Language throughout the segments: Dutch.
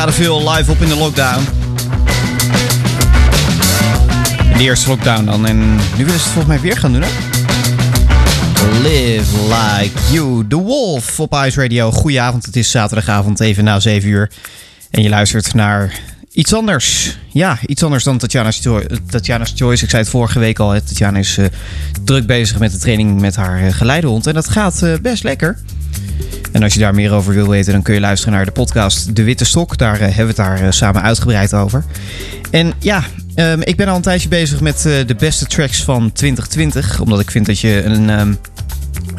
Traden veel live op in de lockdown. De eerste lockdown dan. En nu willen ze het volgens mij weer gaan doen, hè? Live Like You. The Wolf op Ice Radio. Goedenavond, het is zaterdagavond even na 7 uur. En je luistert naar iets anders. Ja, iets anders dan Tatjana's Choice. Ik zei het vorige week al. hè. Tatjana is eh, druk bezig met de training met haar eh, geleidehond. En dat gaat eh, best lekker. En als je daar meer over wil weten, dan kun je luisteren naar de podcast De Witte Stok. Daar eh, hebben we het daar eh, samen uitgebreid over. En ja, ehm, ik ben al een tijdje bezig met eh, de beste tracks van 2020. Omdat ik vind dat je een, ehm,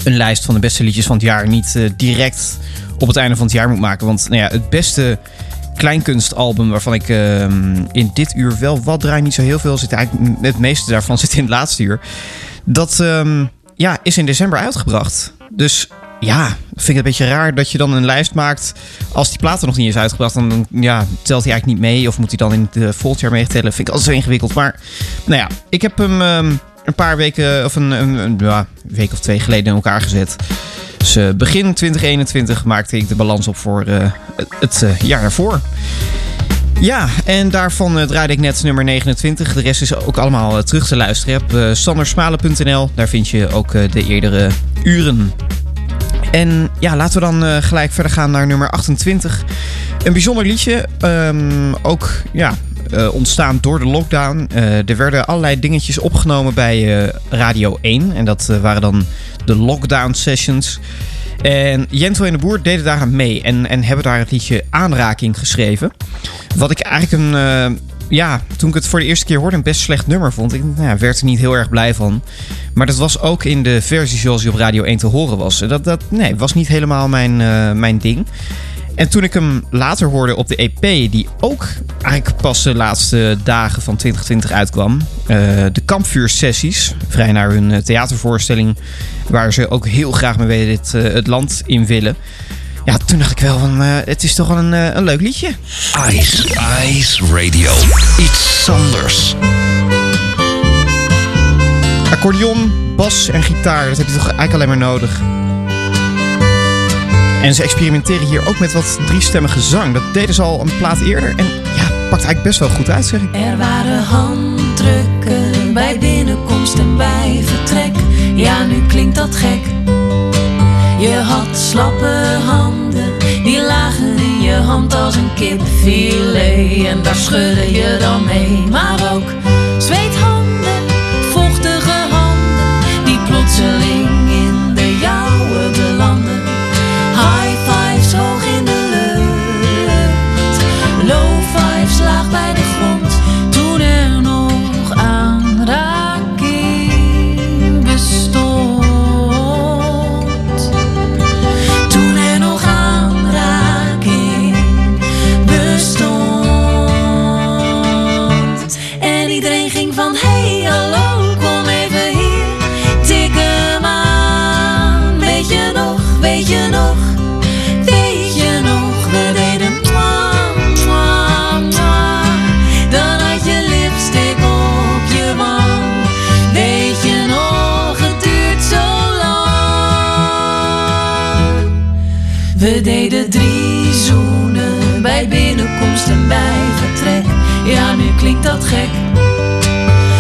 een lijst van de beste liedjes van het jaar niet direct op het einde van het jaar moet maken. Want nou ja, het beste kleinkunstalbum waarvan ik ehm, in dit uur wel wat draai, niet zo heel veel zit. Eigenlijk het meeste daarvan zit in het laatste uur. Dat ja, is in december uitgebracht. Dus ja, vind ik het een beetje raar dat je dan een lijst maakt. Als die platen nog niet is uitgebracht, dan ja, telt hij eigenlijk niet mee. Of moet hij dan in volgend jaar meetellen? Vind ik altijd zo ingewikkeld. Maar nou ja, ik heb hem ehm, een paar weken, of een, een, week of twee geleden in elkaar gezet. Dus eh, begin 2021 maakte ik de balans op voor eh, het, eh, jaar daarvoor. Ja, en daarvan draaide ik net nummer 29. De rest is ook allemaal terug te luisteren op sandersmalen.nl. Daar vind je ook de eerdere uren. En ja, laten we dan eh, gelijk verder gaan naar nummer 28. Een bijzonder liedje. ehm, ook ja, eh, ontstaan door de lockdown. Eh, er werden allerlei dingetjes opgenomen bij Radio 1. En dat waren dan de lockdown sessions. En Jento en de Boer deden daar aan mee. En, en hebben daar het liedje Aanraking geschreven. Wat ik eigenlijk een, ja, toen ik het voor de eerste keer hoorde, een best slecht nummer vond. Ik nou, werd er niet heel erg blij van. Maar dat was ook in de versie zoals die op Radio 1 te horen was. Dat, dat nee, was niet helemaal mijn, eh, mijn ding. En toen ik hem later hoorde op de EP, die ook eigenlijk pas de laatste dagen van 2020 uitkwam. eh, de kampvuursessies, vrij naar hun eh, theatervoorstelling, waar ze ook heel graag mee dit, het land in willen. Ja, toen dacht ik wel van, eh, het is toch wel een, eh, een leuk liedje. Ice, Ice Radio. Iets anders. Accordeon, bas en gitaar, dat heb je toch eigenlijk alleen maar nodig. En ze experimenteren hier ook met wat driestemmige zang. Dat deden ze al een plaat eerder en ja, pakt eigenlijk best wel goed uit, zeg ik. Er waren handdrukken bij binnenkomst en bij vertrek. Ja, nu klinkt dat gek. Je had slappe handen, die lagen in je hand als een kipfilet. En daar schudde je dan mee, maar ook Dat gek.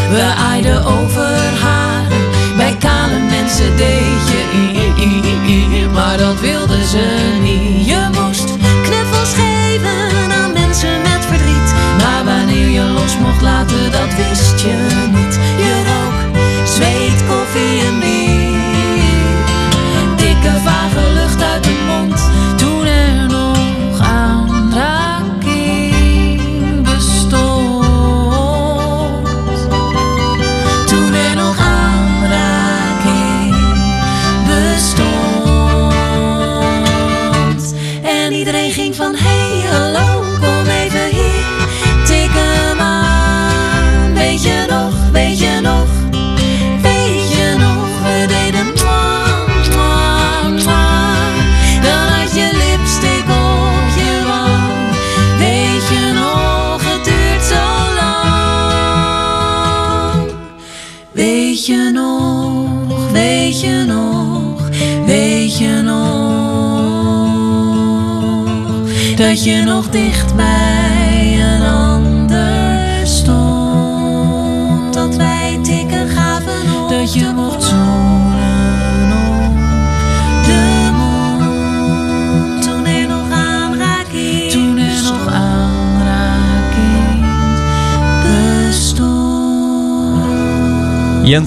We aaiden over haren, bij kale mensen deed je i, i, i, maar dat wilden ze niet. Je moest knuffels geven aan mensen met verdriet, maar wanneer je los mocht laten, dat wist je niet.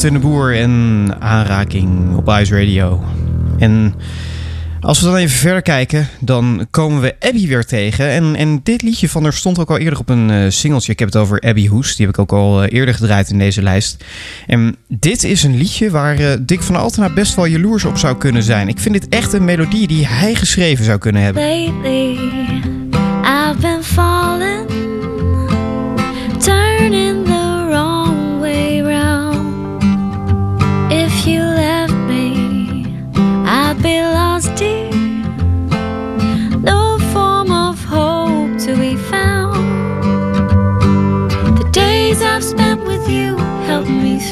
En de Boer en aanraking op Ice Radio. En als we dan even verder kijken, dan komen we Abby weer tegen. En, en dit liedje van haar stond ook al eerder op een eh, singeltje. Ik heb het over Abby Hoes. Die heb ik ook al eh, eerder gedraaid in deze lijst. En dit is een liedje waar eh, Dick van Altena best wel jaloers op zou kunnen zijn. Ik vind dit echt een melodie die hij geschreven zou kunnen hebben. Lately,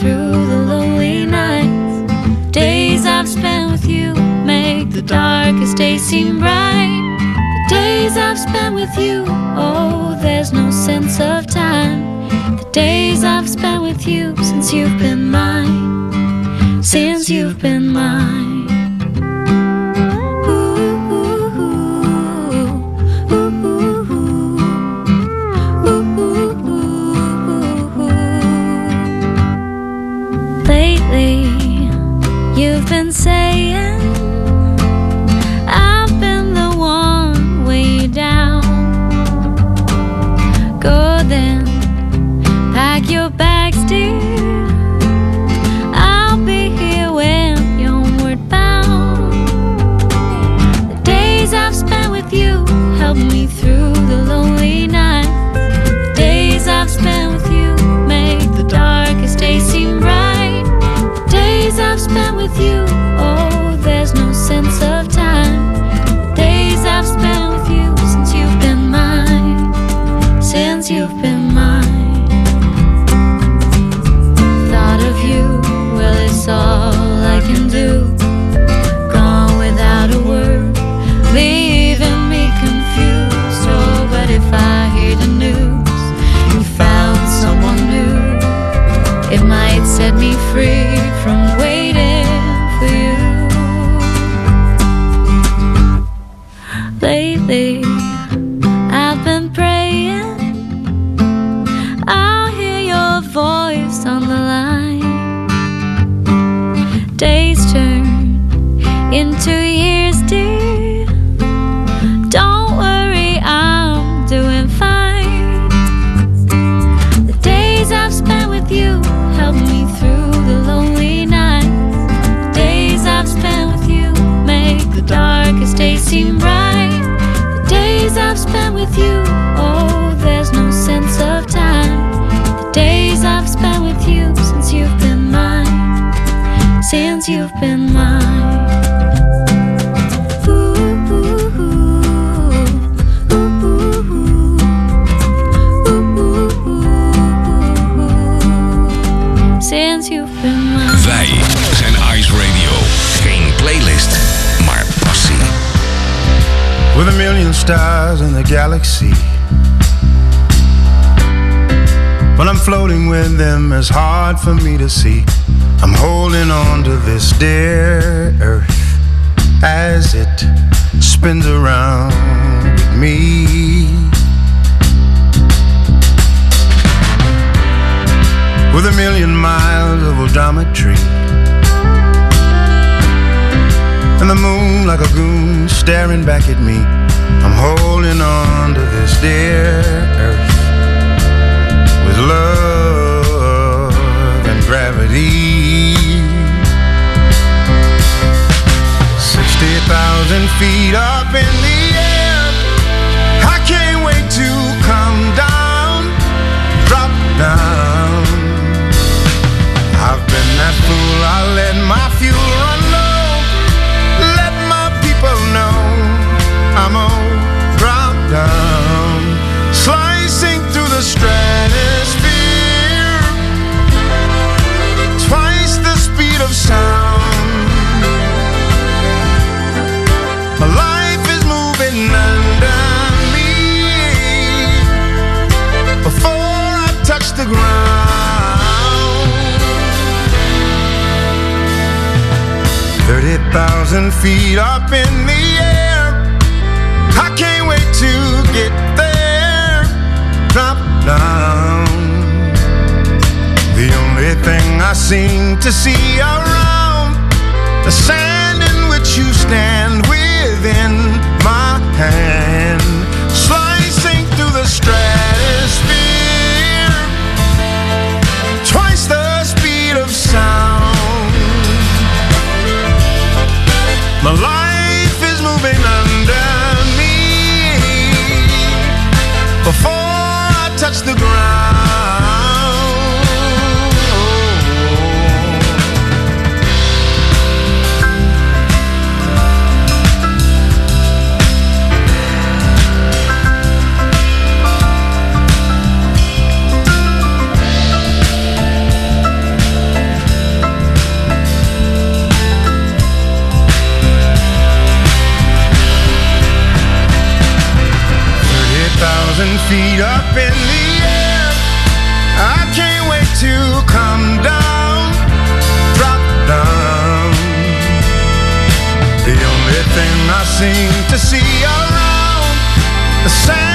through the lonely nights. Days I've spent with you make the darkest days seem bright. The days I've spent with you, oh, there's no sense of time. The days I've spent with you since you've been mine, since you've been mine. say stars in the galaxy. When I'm floating with them, it's hard for me to see. I'm holding on to this dear earth as it spins around with me. With a million miles of odometry. And the moon like a goon staring back at me. I'm holding on to this dear earth with love and gravity. 60,000 feet up in the air. I can't wait to come down, drop down. I've been that fool, I let my fuel run low. Let my people know I'm on 30,000 feet up in the air. I can't wait to get there. Drop down. The only thing I seem to see around the sand in which you stand in the air. I can't wait to come down, drop down. The only thing I seem to see around the sand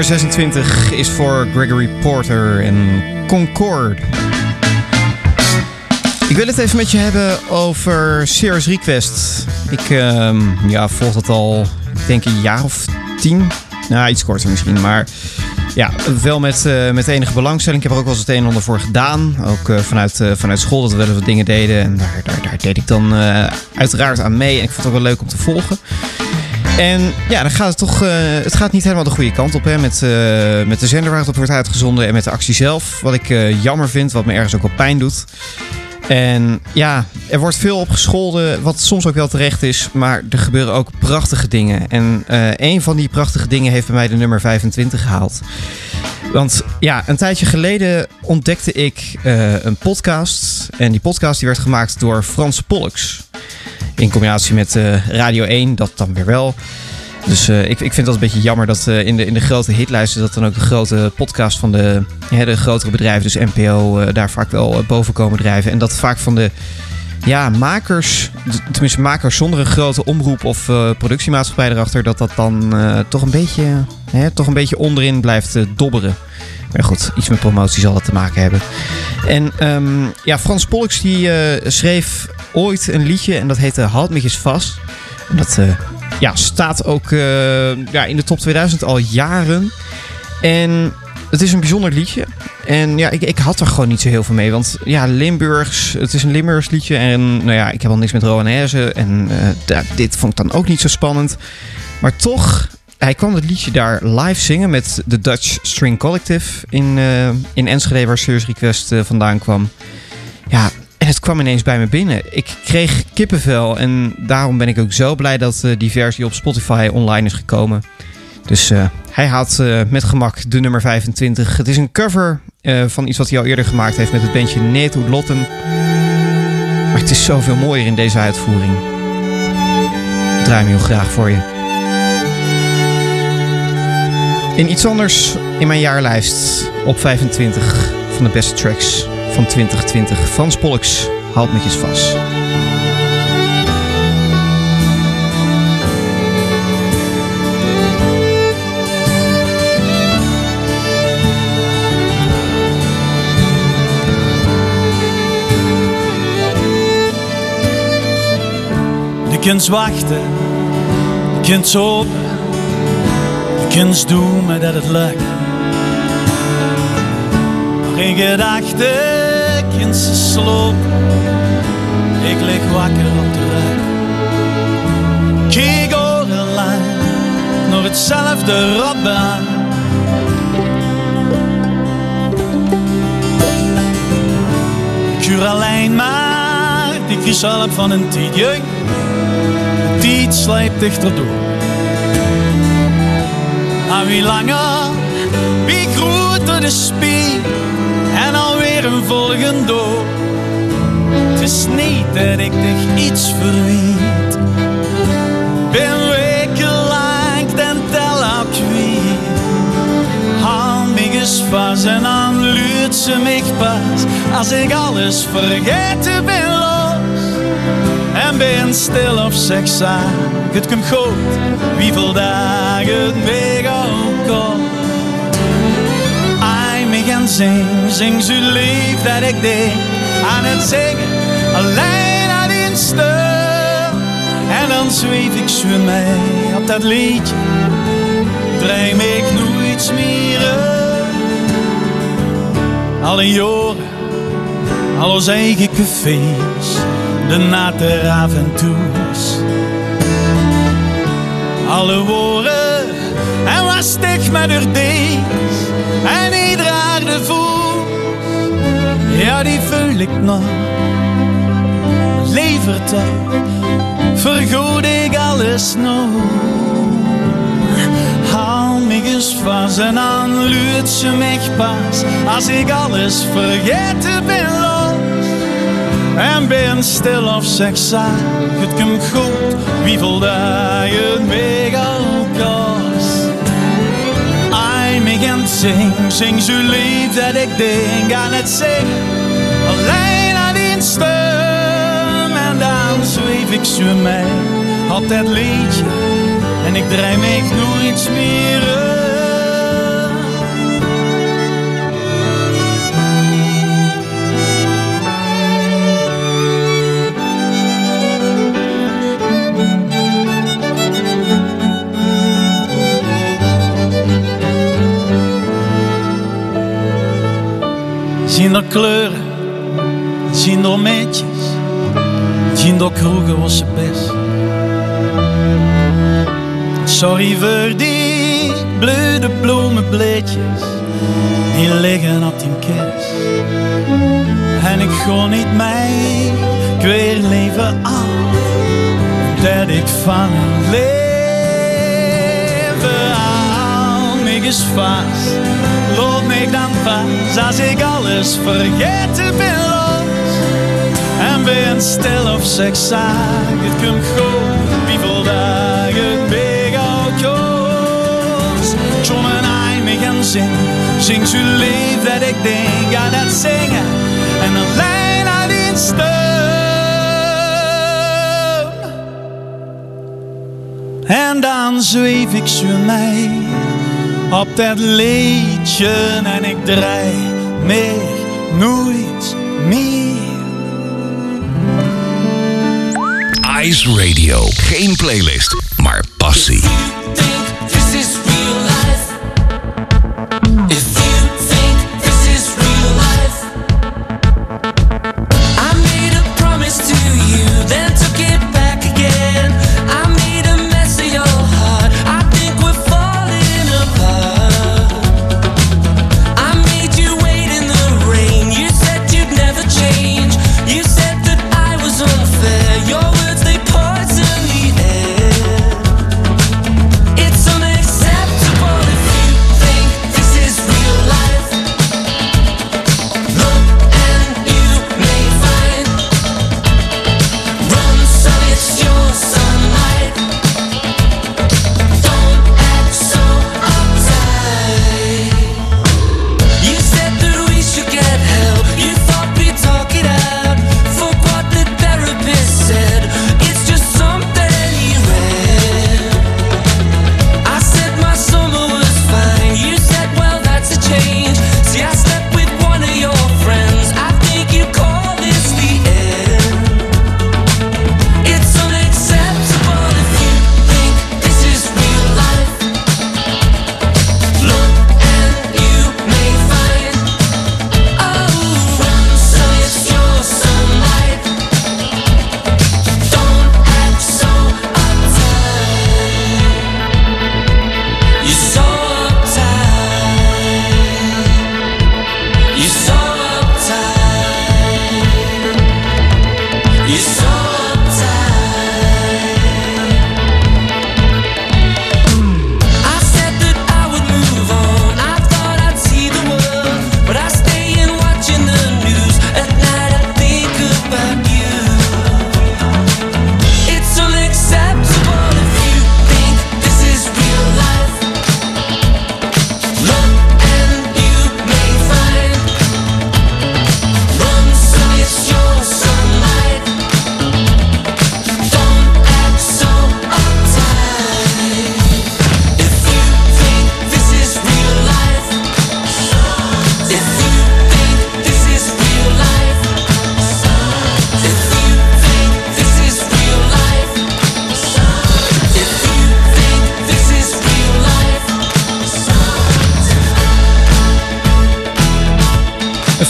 nummer 26 is voor Gregory Porter en Concord. Ik wil het even met je hebben over Serious Request. Ik ehm, ja, volg dat al, ik denk een jaar of tien. Nou, iets korter misschien. Maar ja, wel met, eh, met enige belangstelling. Ik heb er ook wel eens het een en ander voor gedaan. Ook eh, vanuit, eh, vanuit school dat we wel eens wat dingen deden. En daar, daar, daar deed ik dan uiteraard aan mee. En ik vond het ook wel leuk om te volgen. En ja, dan gaat het toch. eh, het gaat niet helemaal de goede kant op. Hè, met, eh, met de zender waar het op wordt uitgezonden. En met de actie zelf. Wat ik eh, jammer vind. Wat me ergens ook wel pijn doet. En ja, er wordt veel op gescholden. Wat soms ook wel terecht is. Maar er gebeuren ook prachtige dingen. En een van die prachtige dingen heeft bij mij de nummer 25 gehaald. Want ja, een tijdje geleden ontdekte ik een podcast. En die podcast die werd gemaakt door Frans Pollux. In combinatie met eh, Radio 1, dat dan weer wel. Dus eh, ik, ik vind dat een beetje jammer dat eh, in, de, in de grote hitlijsten... dat dan ook de grote podcast van de, grotere bedrijven, dus NPO... daar vaak wel boven komen drijven. En dat vaak van de ja, makers, tenminste makers zonder een grote omroep... of productiemaatschappij erachter... dat dat dan toch, een beetje, hè, toch een beetje onderin blijft dobberen. Maar goed, iets met promotie zal dat te maken hebben. En ehm, ja, Frans Pollux die schreef ooit een liedje en dat heette Houd me eens vast. En dat eh, ja, staat ook eh, ja, in de top 2000 al jaren. En het is een bijzonder liedje. En ja, ik, ik had er gewoon niet zo heel veel mee. Want ja, Limburgs, het is een Limburgs liedje. En nou ja, ik heb al niks met Roanaise. En eh, dit vond ik dan ook niet zo spannend. Maar toch, hij kwam het liedje daar live zingen met de Dutch String Collective in, eh, in Enschede, waar Serious Request eh, vandaan kwam. Ja, en het kwam ineens bij me binnen. Ik kreeg kippenvel en daarom ben ik ook zo blij dat eh, die versie op Spotify online is gekomen. Dus eh, hij haalt eh, met gemak de nummer 25. Het is een cover van iets wat hij al eerder gemaakt heeft met het bandje Neto Lotten. Maar het is zoveel mooier in deze uitvoering. Ik draai heel graag voor je. In iets anders in mijn jaarlijst op 25 van de beste tracks van 2020. Frans Pollux, haalt met je vast. Kunt wachten, je kunt hopen, je kunt doen maar dat het lukt. Maar in gedachten ik lig wakker op de rug. Kijk orenlang naar hetzelfde rotbaan. Ik huur alleen maar die gezellig van een tijdje tijd slijpt dichter door. Wie langer, wie groter de spier en volgend door. Het is niet dat ik dich iets verwiet. Ben wekenlang den teller kwijt. Haal me vast en dan luurt ze mij pas. Als ik alles vergeten ben los en ben stil of seks aan. Het komt goed, wie dagen het weg ook zing, zing zo lief dat ik denk aan het zingen, alleen aan in stem. En dan zweef ik zo mee op dat liedje, dream ik nooit meer. Alle jaren, al onze eigen cafés de natte avontours. Alle woorden en wat stik met haar deed en Ja, die vul ik nog. Levert op, vergoed ik alles nog. Haal me eens vast en dan luurt mij pas als ik alles vergeten ben los. En ben stil of seks Het komt goed, wie voelt je het Gaan zing, zing zo lief dat ik denk aan het zingen. Alleen aan die stem en dan zweef ik zo mee op dat liedje. En ik draai me nooit meer Zien kleuren, zien door meetjes, zien door kroegen was ze best. Sorry voor die bleude bloemenbleetjes, die liggen op die kist. En ik ga niet mee, ik weer leven af, dat ik van leven hou. Mij is vast, loop mij dan vast, als ik alles vergeten ben los. En ben stil of seks zaak, het komt goed, wie vol dagen big yours. John en I me gaan zingen, zing zo lief dat ik denk aan dat zingen. En alleen aan die steun. En dan zweef ik zo mee op dat liedje en ik draai meer, nooit meer. Ice Radio. Geen playlist,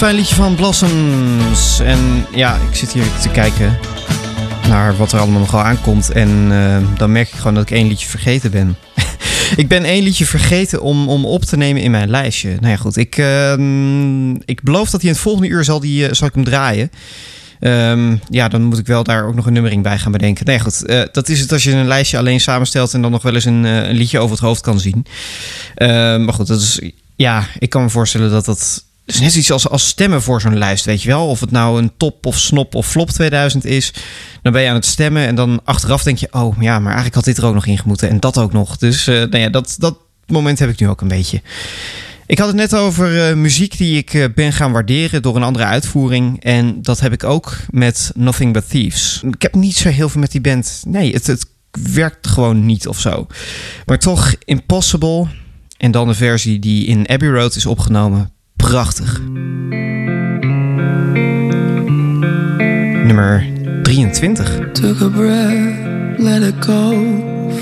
fijn liedje van Blossoms. En ja, ik zit hier te kijken naar wat er allemaal nogal aankomt. En eh, dan merk ik gewoon dat ik één liedje vergeten ben. ik ben één liedje vergeten om, om op te nemen in mijn lijstje. Nou ja, goed. Ik, ehm, ik beloof dat hij in het volgende uur zal, die, eh, zal ik hem draaien. Ehm, ja, dan moet ik wel daar ook nog een nummering bij gaan bedenken. Nee, goed. eh, dat is het als je een lijstje alleen samenstelt en dan nog wel eens een, een liedje over het hoofd kan zien. Ehm, maar goed, dat is. Ja, ik kan me voorstellen dat dat. Is net iets als, als stemmen voor zo'n lijst, weet je wel. Of het nou een top of snop of flop 2000 is. Dan ben je aan het stemmen en dan achteraf denk je... oh ja, maar eigenlijk had dit er ook nog in gemoeten en dat ook nog. Dus eh, nou ja, dat, dat moment heb ik nu ook een beetje. Ik had het net over eh, muziek die ik eh, ben gaan waarderen door een andere uitvoering. En dat heb ik ook met Nothing But Thieves. Ik heb niet zo heel veel met die band. Nee, het, het werkt gewoon niet of zo. Maar toch Impossible. En dan de versie die in Abbey Road is opgenomen. Prachtig. Nummer 23. Took a breath, let it go.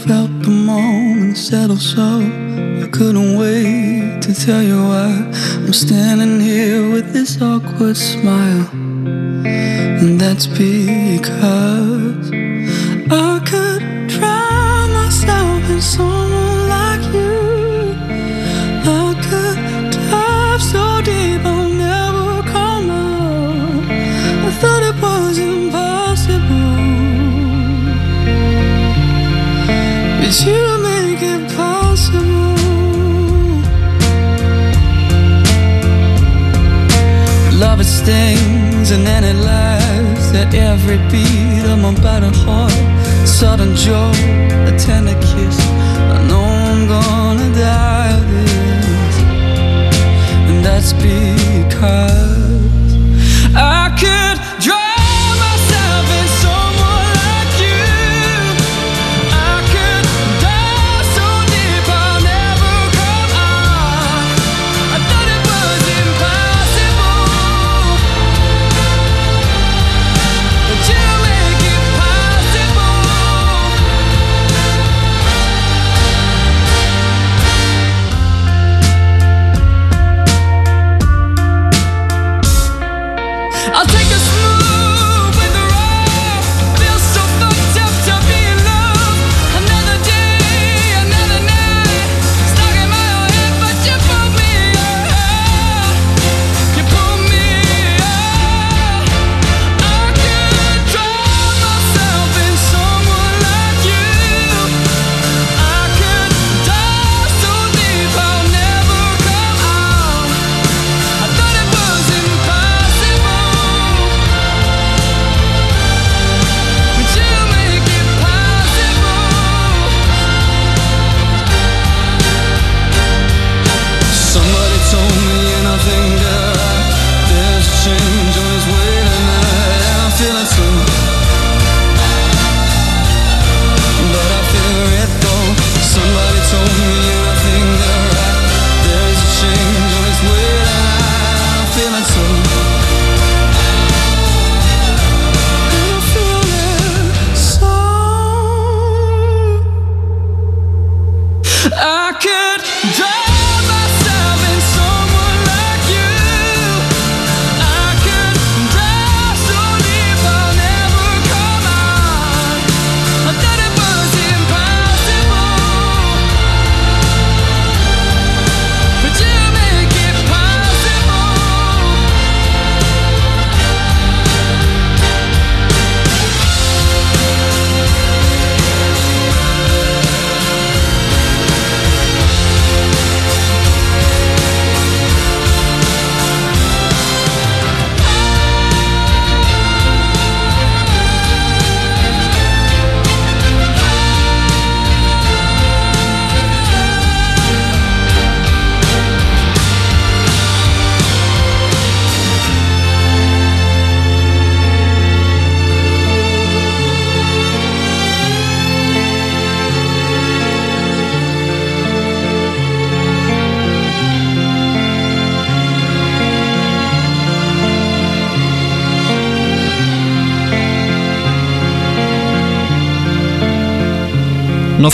Felt the moment settle so. I couldn't wait to tell you why I'm standing here with this awkward smile. And that's because I But you make it possible. Love it stings and then it laughs at every beat of my battered heart. Sudden joy, a tender kiss. I know I'm gonna die of this, and that's because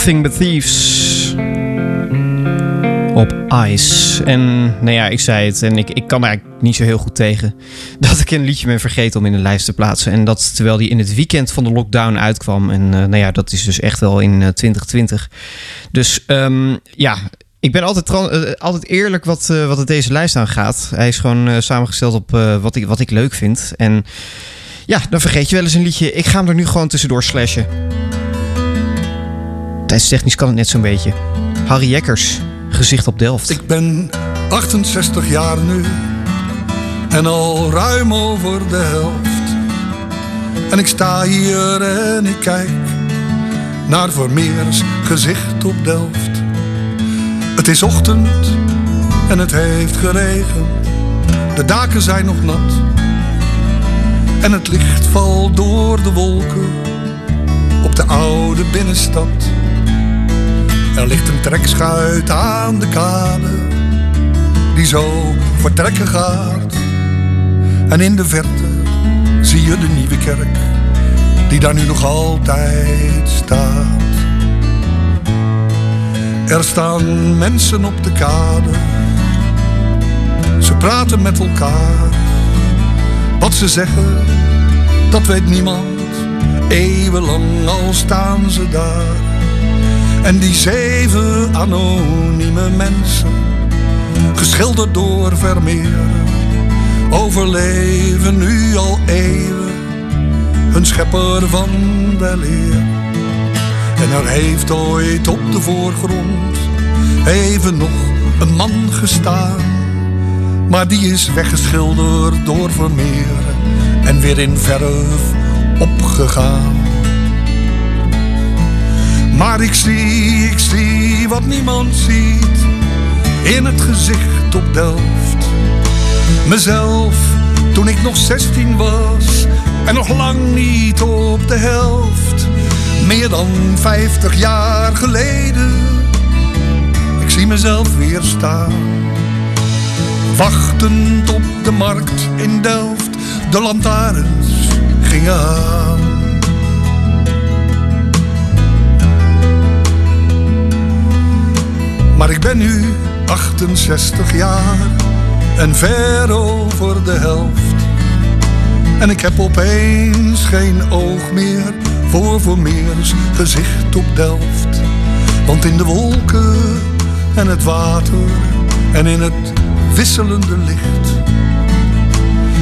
Nothing But Thieves. Op Ice. En nou ja, ik zei het. En ik, ik kan eigenlijk niet zo heel goed tegen. Dat ik een liedje ben vergeten om in de lijst te plaatsen. En dat terwijl die in het weekend van de lockdown uitkwam. En eh, nou ja, dat is dus echt wel in eh, 2020. Dus ehm, ja, ik ben altijd, eh, altijd eerlijk wat, eh, wat het deze lijst aangaat. Hij is gewoon eh, samengesteld op eh, wat, ik, wat ik leuk vind. En ja, dan vergeet je wel eens een liedje. Ik ga hem er nu gewoon tussendoor slashen. Tijdstechnisch kan het net zo'n beetje. Harry Jekkers, gezicht op Delft. Ik ben 68 jaar nu en al ruim over de helft. En ik sta hier en ik kijk naar Vermeers gezicht op Delft. Het is ochtend en het heeft geregend. De daken zijn nog nat. En het licht valt door de wolken op de oude binnenstad. Er ligt een trekschuit aan de kade die zo vertrekken gaat. En in de verte zie je de nieuwe kerk die daar nu nog altijd staat. Er staan mensen op de kade praten met elkaar. Wat ze zeggen, dat weet niemand. Eeuwenlang al staan ze daar. En die zeven anonieme mensen, geschilderd door Vermeer, overleven nu al eeuwen hun schepper van de leer. En er heeft ooit op de voorgrond even nog een man gestaan. Maar die is weggeschilderd door Vermeer en weer in verf opgegaan. Maar ik zie, ik zie wat niemand ziet in het gezicht op Delft. Mezelf toen ik nog 16 was en nog lang niet op de helft. Meer dan 50 jaar geleden, ik zie mezelf weer staan. Wachtend op de markt in Delft, de lantaarns gingen aan. Maar ik ben nu 68 jaar en ver over de helft. En ik heb opeens geen oog meer voor Vermeers gezicht op Delft. Want in de wolken en het water en in het wisselende licht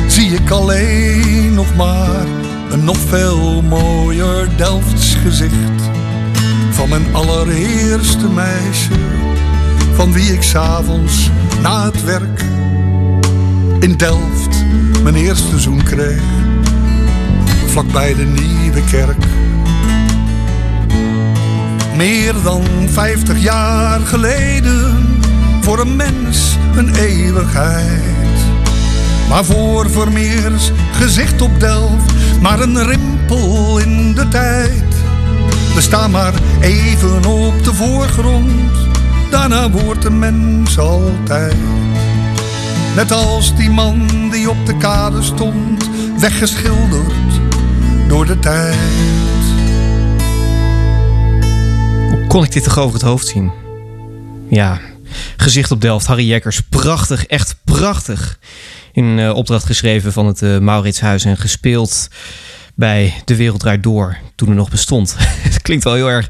zie ik alleen nog maar een nog veel mooier Delfts gezicht. Van mijn allereerste meisje, van wie ik s'avonds na het werk in Delft mijn eerste zoen kreeg. Vlakbij de Nieuwe Kerk. Meer dan 50 jaar geleden, voor een mens een eeuwigheid. Maar voor Vermeers gezicht op Delft, maar een rimpel in de tijd. We staan maar even op de voorgrond, daarna wordt de mens altijd. Net als die man die op de kade stond, weggeschilderd door de tijd. Hoe kon ik dit toch over het hoofd zien? Ja, gezicht op Delft, Harry Jekkers. Prachtig, echt prachtig. In eh, opdracht geschreven van het eh, Mauritshuis en gespeeld bij De Wereld Door, toen er nog bestond. het klinkt wel heel erg,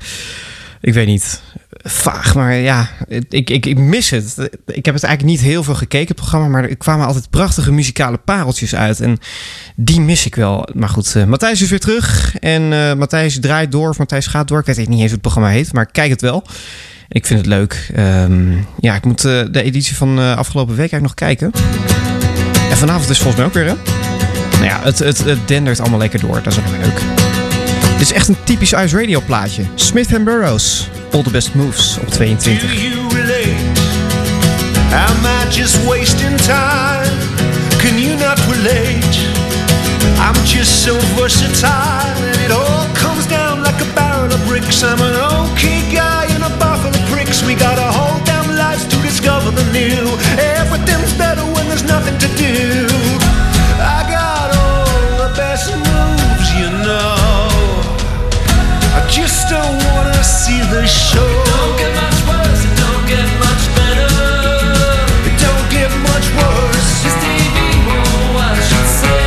ik weet niet, vaag, maar ja, ik, ik, ik mis het. Ik heb het eigenlijk niet heel veel gekeken, het programma, maar er kwamen altijd prachtige muzikale pareltjes uit. En die mis ik wel. Maar goed, eh, Matthijs is weer terug. En eh, Matthijs draait door, of Matthijs gaat door. Ik weet niet eens hoe het programma heet, maar kijk het wel. Ik vind het leuk. Ehm, ja, ik moet eh, de editie van afgelopen week eigenlijk nog kijken. En vanavond is volgens mij ook weer, hè? Nou ja, het, het, het dendert allemaal lekker door. Dat is ook leuk. Dit is echt een typisch Ice Radio plaatje. Smith Burroughs, All the Best Moves op 22. Do you relate? Am I just wasting time? Can you not relate? I'm just so versatile, and it all comes down like a barrel of bricks. I'm an okay guy in a of pricks. We got a whole damn lives to discover the new. Everything's better when there's nothing to do. Just don't wanna see the show. Don't get much worse, it don't get much better. It don't get much worse. This TV won't watch it say.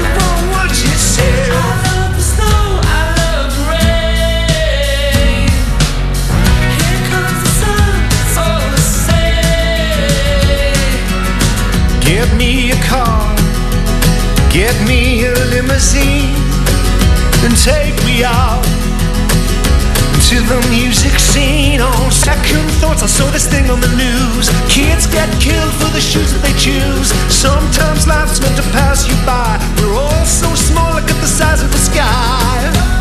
It won't watch it say. I love the snow, I love the rain. Here comes the sun, it's all the same. Get me a car, get me a limousine and take me out the music scene. On second thoughts, I saw this thing on the news. Kids get killed for the shoes that they choose. Sometimes life's meant to pass you by. We're all so small, look at the size of the sky.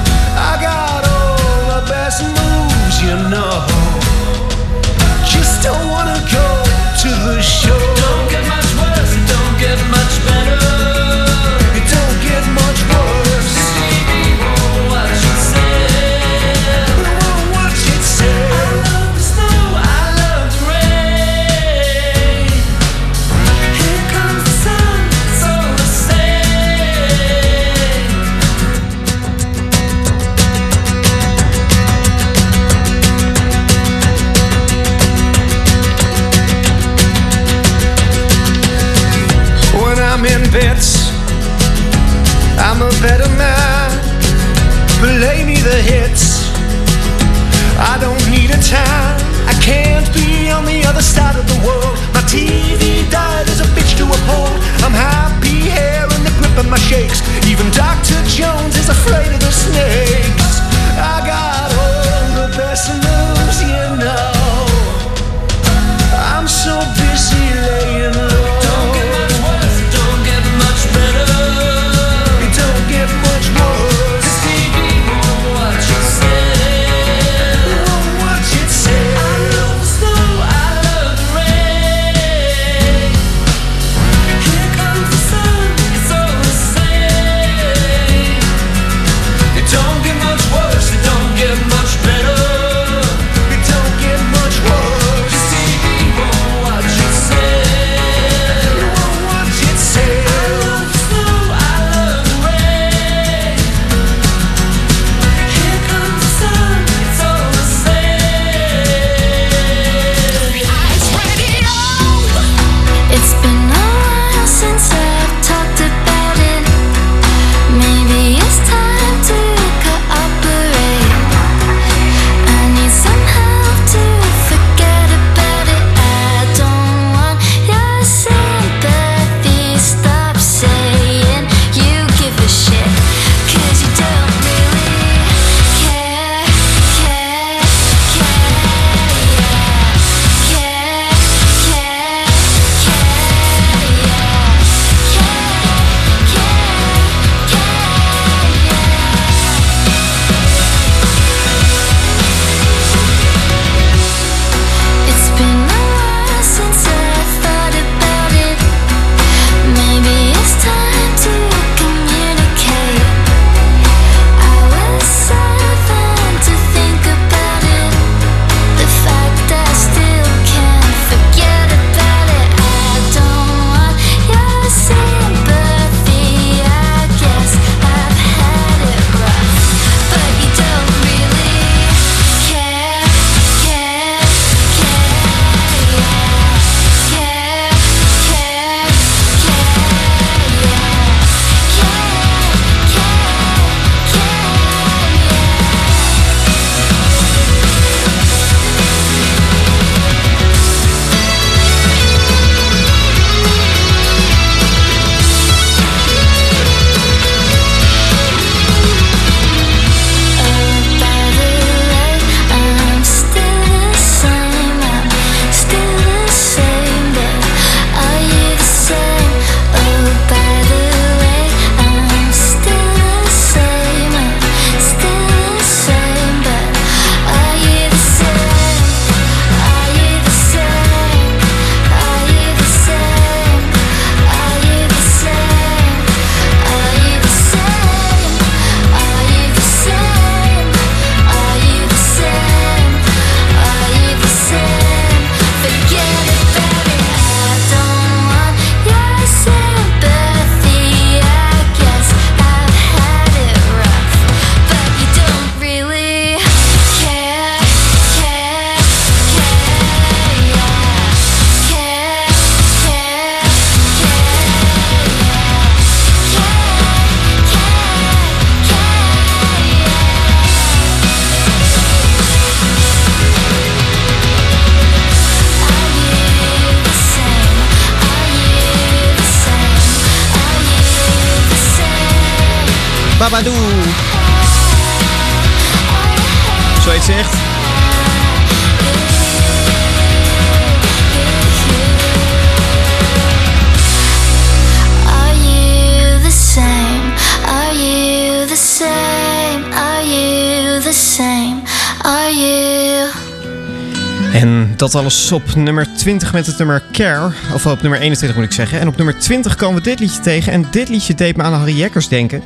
since I dat alles op nummer 20 met het nummer Care. Of op nummer 21 moet ik zeggen. En op nummer 20 komen we dit liedje tegen. En dit liedje deed me aan Harry Jekkers denken.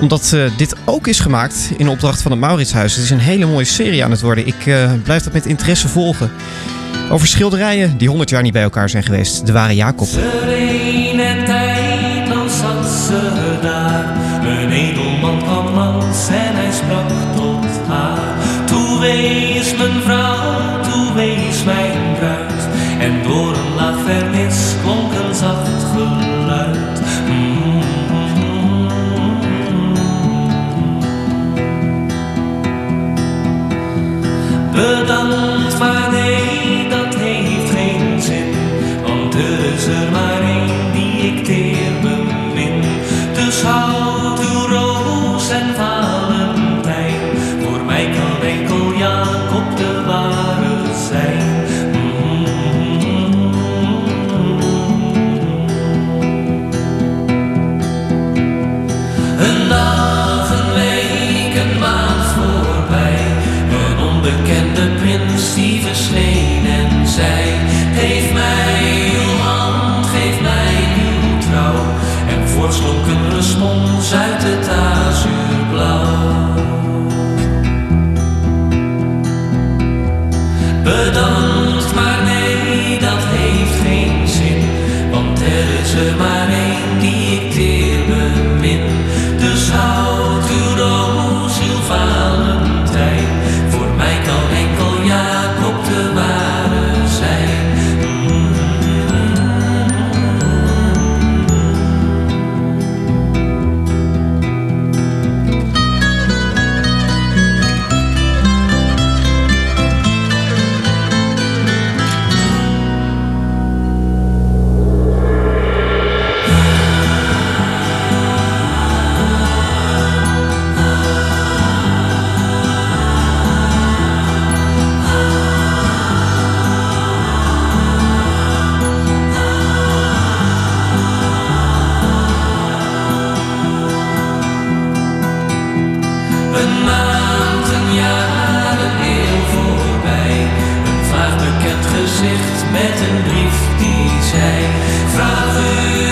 Omdat eh, dit ook is gemaakt in opdracht van het Mauritshuis. Het is een hele mooie serie aan het worden. Ik eh, blijf dat met interesse volgen. Over schilderijen die 100 jaar niet bij elkaar zijn geweest. De ware Jacob. En door een lafernis klonk een zacht geluid. Bedankt, maar nee. Met een brief die zei: Vraag u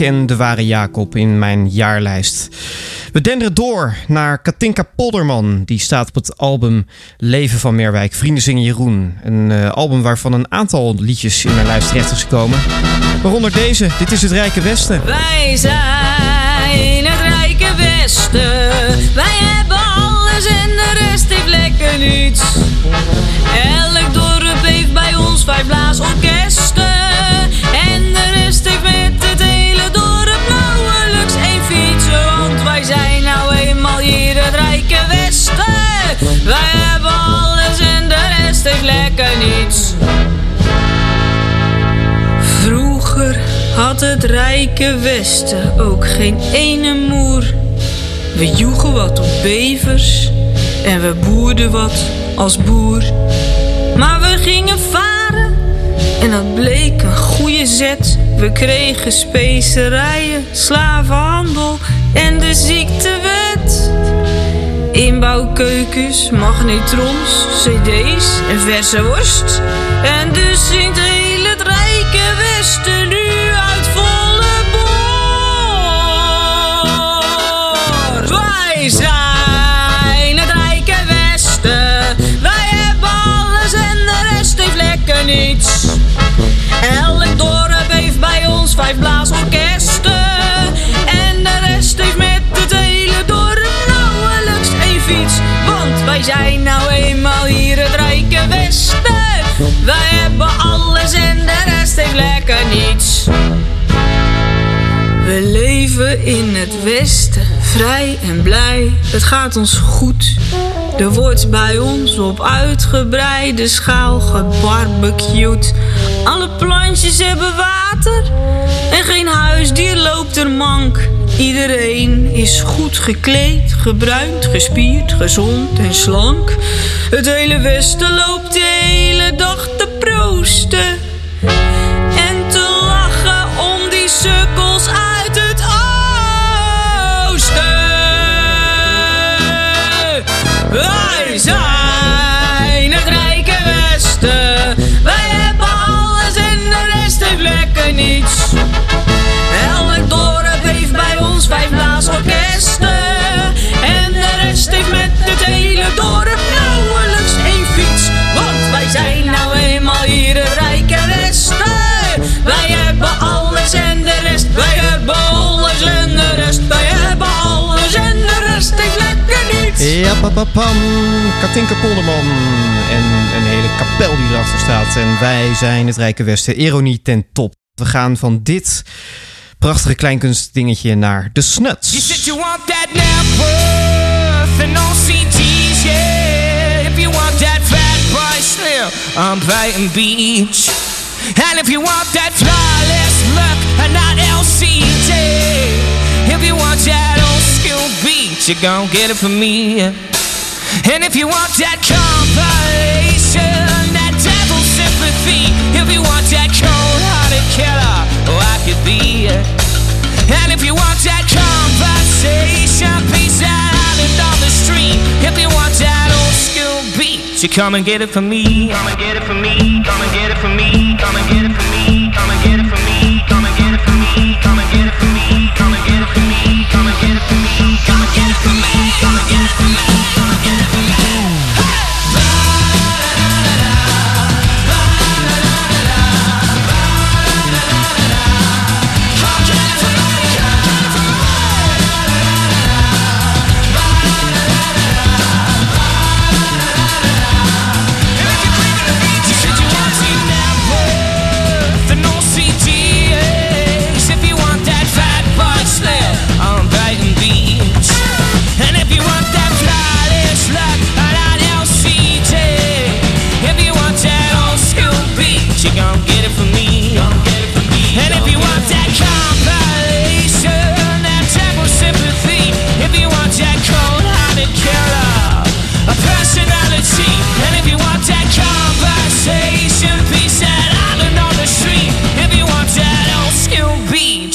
en de ware Jacob in mijn jaarlijst. We denderen door naar Katinka Polderman. Die staat op het album Leven van Meerwijk, Vrienden zingen Jeroen. Een eh, album waarvan een aantal liedjes in mijn lijst terecht is gekomen. Waaronder deze, dit is het Rijke Westen. Wij zijn het rijke Westen. Wij hebben alles en de rest heeft lekker niets. Rijke Westen ook geen ene moer. We joegen wat op bevers en we boerden wat als boer. Maar we gingen varen en dat bleek een goede zet. We kregen specerijen, slavenhandel en de ziektewet. Inbouwkeukens, magnetrons, cd's en verse worst. En dus zingt vijf blaasorkesten. En de rest heeft met het hele dorp nauwelijks één fiets. Want wij zijn nou eenmaal hier het rijke Westen. Wij hebben alles en de rest heeft lekker niets. We leven in het Westen, Vrij en blij, het gaat ons goed. Er wordt bij ons op uitgebreide schaal gebarbecued. Alle plantjes hebben water en geen huisdier loopt er mank. Iedereen is goed gekleed, gebruind, gespierd, gezond en slank. Het hele Westen loopt de hele dag te proosten. Pam, Katinka Polderman en een hele kapel die erachter staat. En wij zijn het Rijke Westen, ironie ten top. We gaan van dit prachtige kleinkunstdingetje naar de snuts. You said you want that network and all CD's, yeah. If you want that fat boy I'm on Brighton Beach. And if you want that flawless look and not LCT. If you want that old you gon' get it from me. And if you want that compilation, that devil sympathy, if you want that cold-hearted killer, oh, I could be. And if you want that conversation, peace out and on the street, if you want that old school beat, you come and get it for me. Come and get it from me. Come and get it from me. Come and get it from me. Can't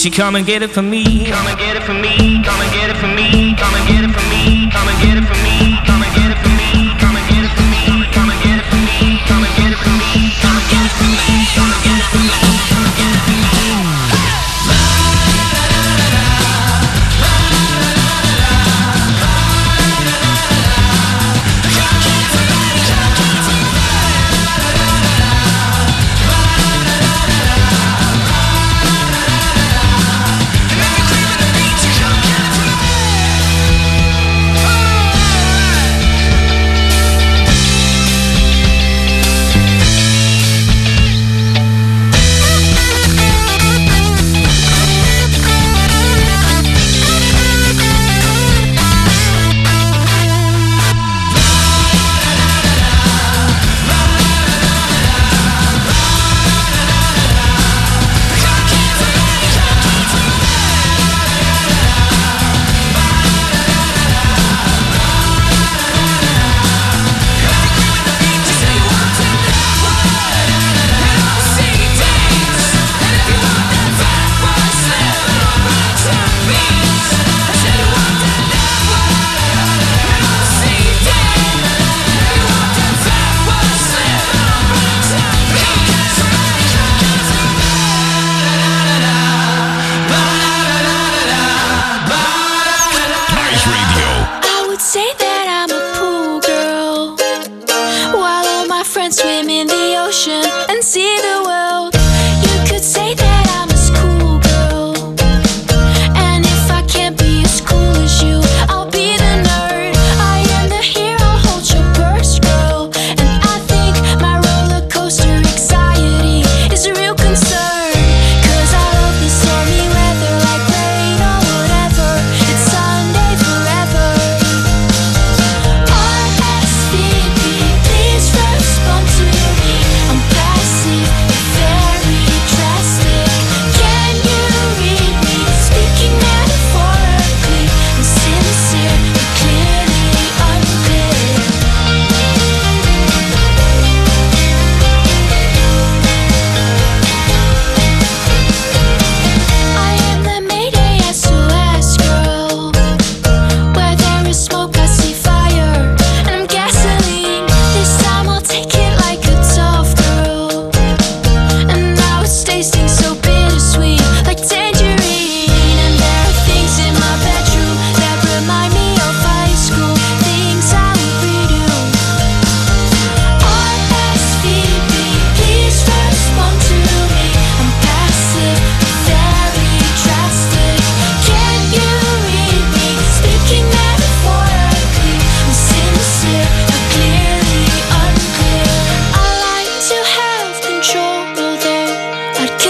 she come and get it for me. Come and get it for me. Come and get it for me. Come and get it for me. Come and get it for me.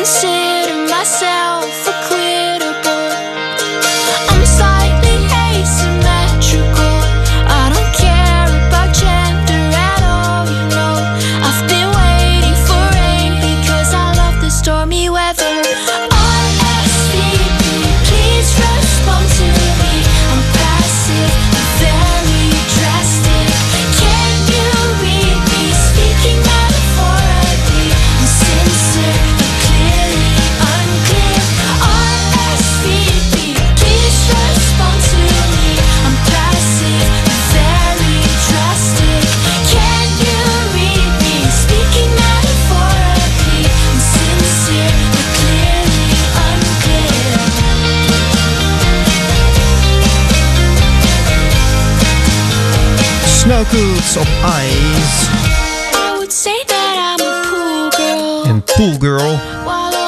see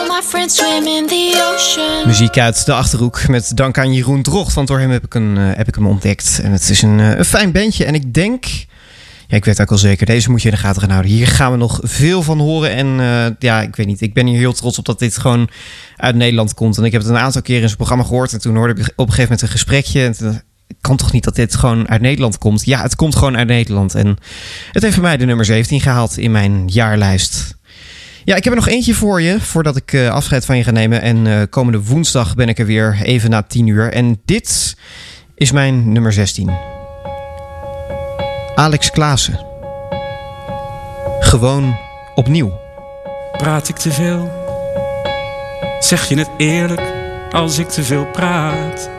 my friends swim in the ocean. Muziek uit de Achterhoek met dank aan Jeroen Drocht. Want door hem heb ik, een, eh, heb ik hem ontdekt. En het is een, eh, een fijn bandje. En ik denk... Ja, ik weet ook al zeker. Deze moet je in de gaten gaan houden. Hier gaan we nog veel van horen. En eh, ja, ik weet niet. Ik ben hier heel trots op dat dit gewoon uit Nederland komt. En ik heb het een aantal keer in zijn programma gehoord. En toen hoorde ik op een gegeven moment een gesprekje. En toen kan toch niet dat dit gewoon uit Nederland komt? Ja, het komt gewoon uit Nederland. En het heeft voor mij de nummer 17 gehaald in mijn jaarlijst. Ja, ik heb er nog eentje voor je, voordat ik eh, afscheid van je ga nemen. En eh, komende woensdag ben ik er weer, even na 10 uur. En dit is mijn nummer 16. Alex Klaassen. Gewoon opnieuw. Praat ik te veel? Zeg je het eerlijk als ik te veel praat?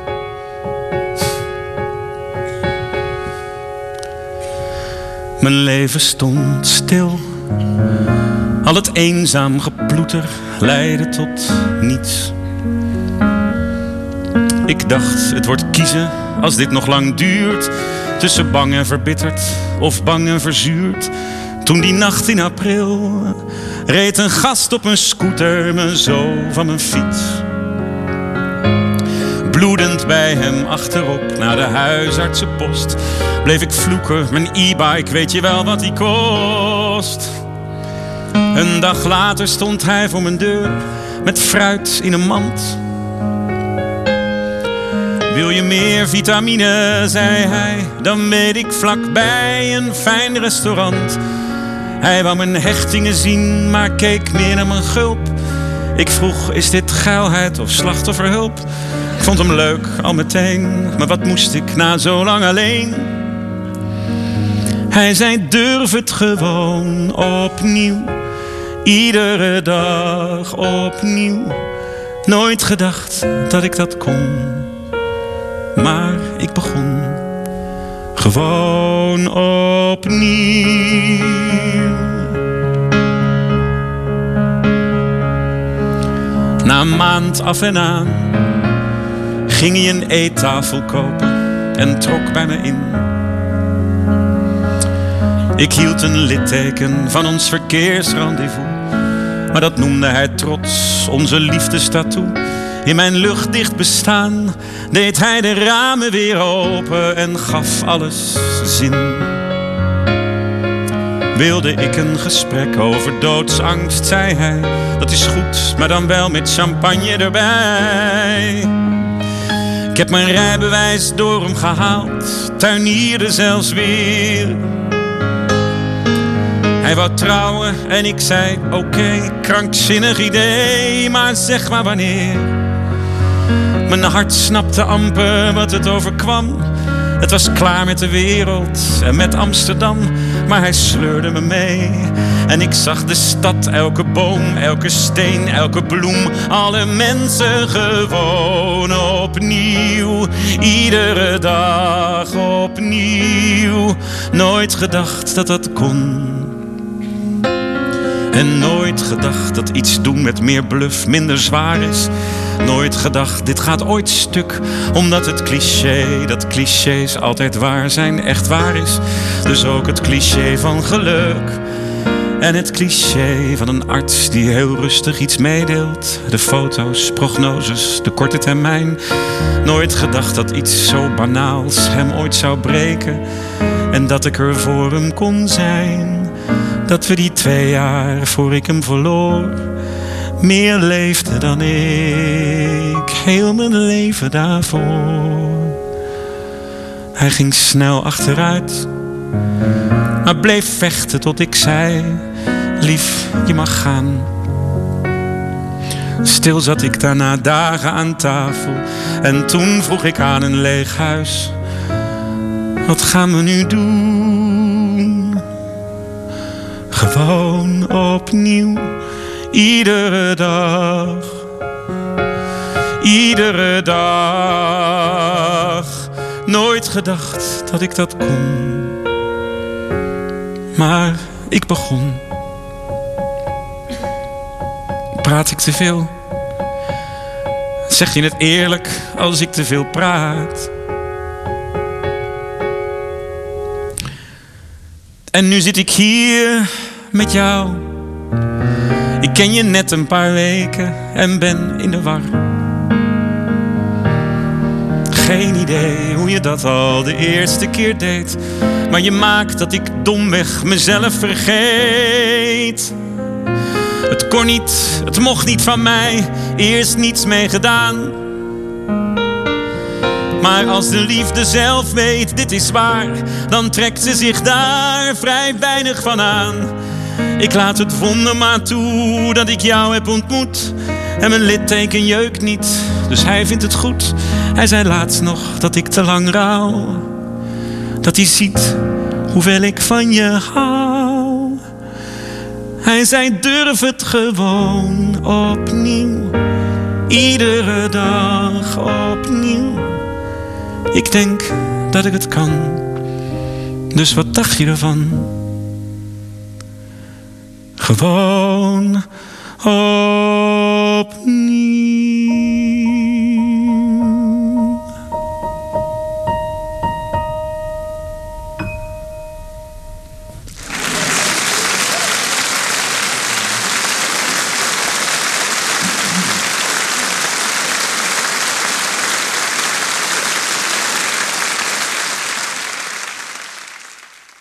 Mijn leven stond stil. Al het eenzaam geploeter leidde tot niets. Ik dacht, het wordt kiezen als dit nog lang duurt. Tussen bang en verbitterd of bang en verzuurd. Toen die nacht in april reed een gast op een scooter me zo van mijn fiets. Bloedend bij hem achterop naar de huisartsenpost. Bleef ik vloeken, mijn e-bike, weet je wel wat die kost? Een dag later stond hij voor mijn deur met fruit in een mand. Wil je meer vitamine, zei hij, dan weet ik vlakbij een fijn restaurant. Hij wou mijn hechtingen zien, maar keek meer naar mijn gulp. Ik vroeg, is dit geilheid of slachtofferhulp? Vond hem leuk, al meteen, maar wat moest ik na zo lang alleen? Hij zei, durf het gewoon opnieuw. Iedere dag opnieuw. Nooit gedacht dat ik dat kon. Maar ik begon gewoon opnieuw. Na een maand af en aan ging hij een eettafel kopen en trok bij me in. Ik hield een litteken van ons verkeersrendezvous. Maar dat noemde hij trots onze liefdestatoe. In mijn luchtdicht bestaan deed hij de ramen weer open en gaf alles zin. Wilde ik een gesprek over doodsangst, zei hij. Dat is goed, maar dan wel met champagne erbij. Ik heb mijn rijbewijs door hem gehaald, tuinierde zelfs weer. Hij wou trouwen en ik zei: Oké, krankzinnig idee, maar zeg maar wanneer. Mijn hart snapte amper wat het overkwam. Het was klaar met de wereld en met Amsterdam, maar hij sleurde me mee. En ik zag de stad, elke boom, elke steen, elke bloem, alle mensen gewoon opnieuw. Iedere dag opnieuw. Nooit gedacht dat dat kon. En nooit gedacht dat iets doen met meer bluff minder zwaar is. Nooit gedacht, dit gaat ooit stuk. Omdat het cliché, dat clichés altijd waar zijn, echt waar is. Dus ook het cliché van geluk. En het cliché van een arts die heel rustig iets meedeelt. De foto's, prognoses, de korte termijn. Nooit gedacht dat iets zo banaals hem ooit zou breken. En dat ik er voor hem kon zijn. Dat we die twee jaar voor ik hem verloor. Meer leefde dan ik, heel mijn leven daarvoor. Hij ging snel achteruit, maar bleef vechten tot ik zei: Lief, je mag gaan. Stil zat ik daarna dagen aan tafel en toen vroeg ik aan een leeg huis: Wat gaan we nu doen? Gewoon opnieuw, iedere dag. Iedere dag. Nooit gedacht dat ik dat kon. Maar ik begon. Praat ik te veel? Zeg je het eerlijk als ik te veel praat? En nu zit ik hier met jou. Ik ken je net een paar weken en ben in de war. Geen idee hoe je dat al de eerste keer deed. Maar je maakt dat ik domweg mezelf vergeet. Het kon niet, het mocht niet van mij, eerst niets mee gedaan. Maar als de liefde zelf weet, dit is waar, dan trekt ze zich daar vrij weinig van aan. Ik laat het wonder maar toe dat ik jou heb ontmoet. En mijn litteken jeukt niet, dus hij vindt het goed. Hij zei laatst nog dat ik te lang rouw. Dat hij ziet hoeveel ik van je hou. Hij zei durf het gewoon opnieuw. Iedere dag opnieuw. Ik denk dat ik het kan. Dus wat dacht je ervan? Gewoon opnieuw.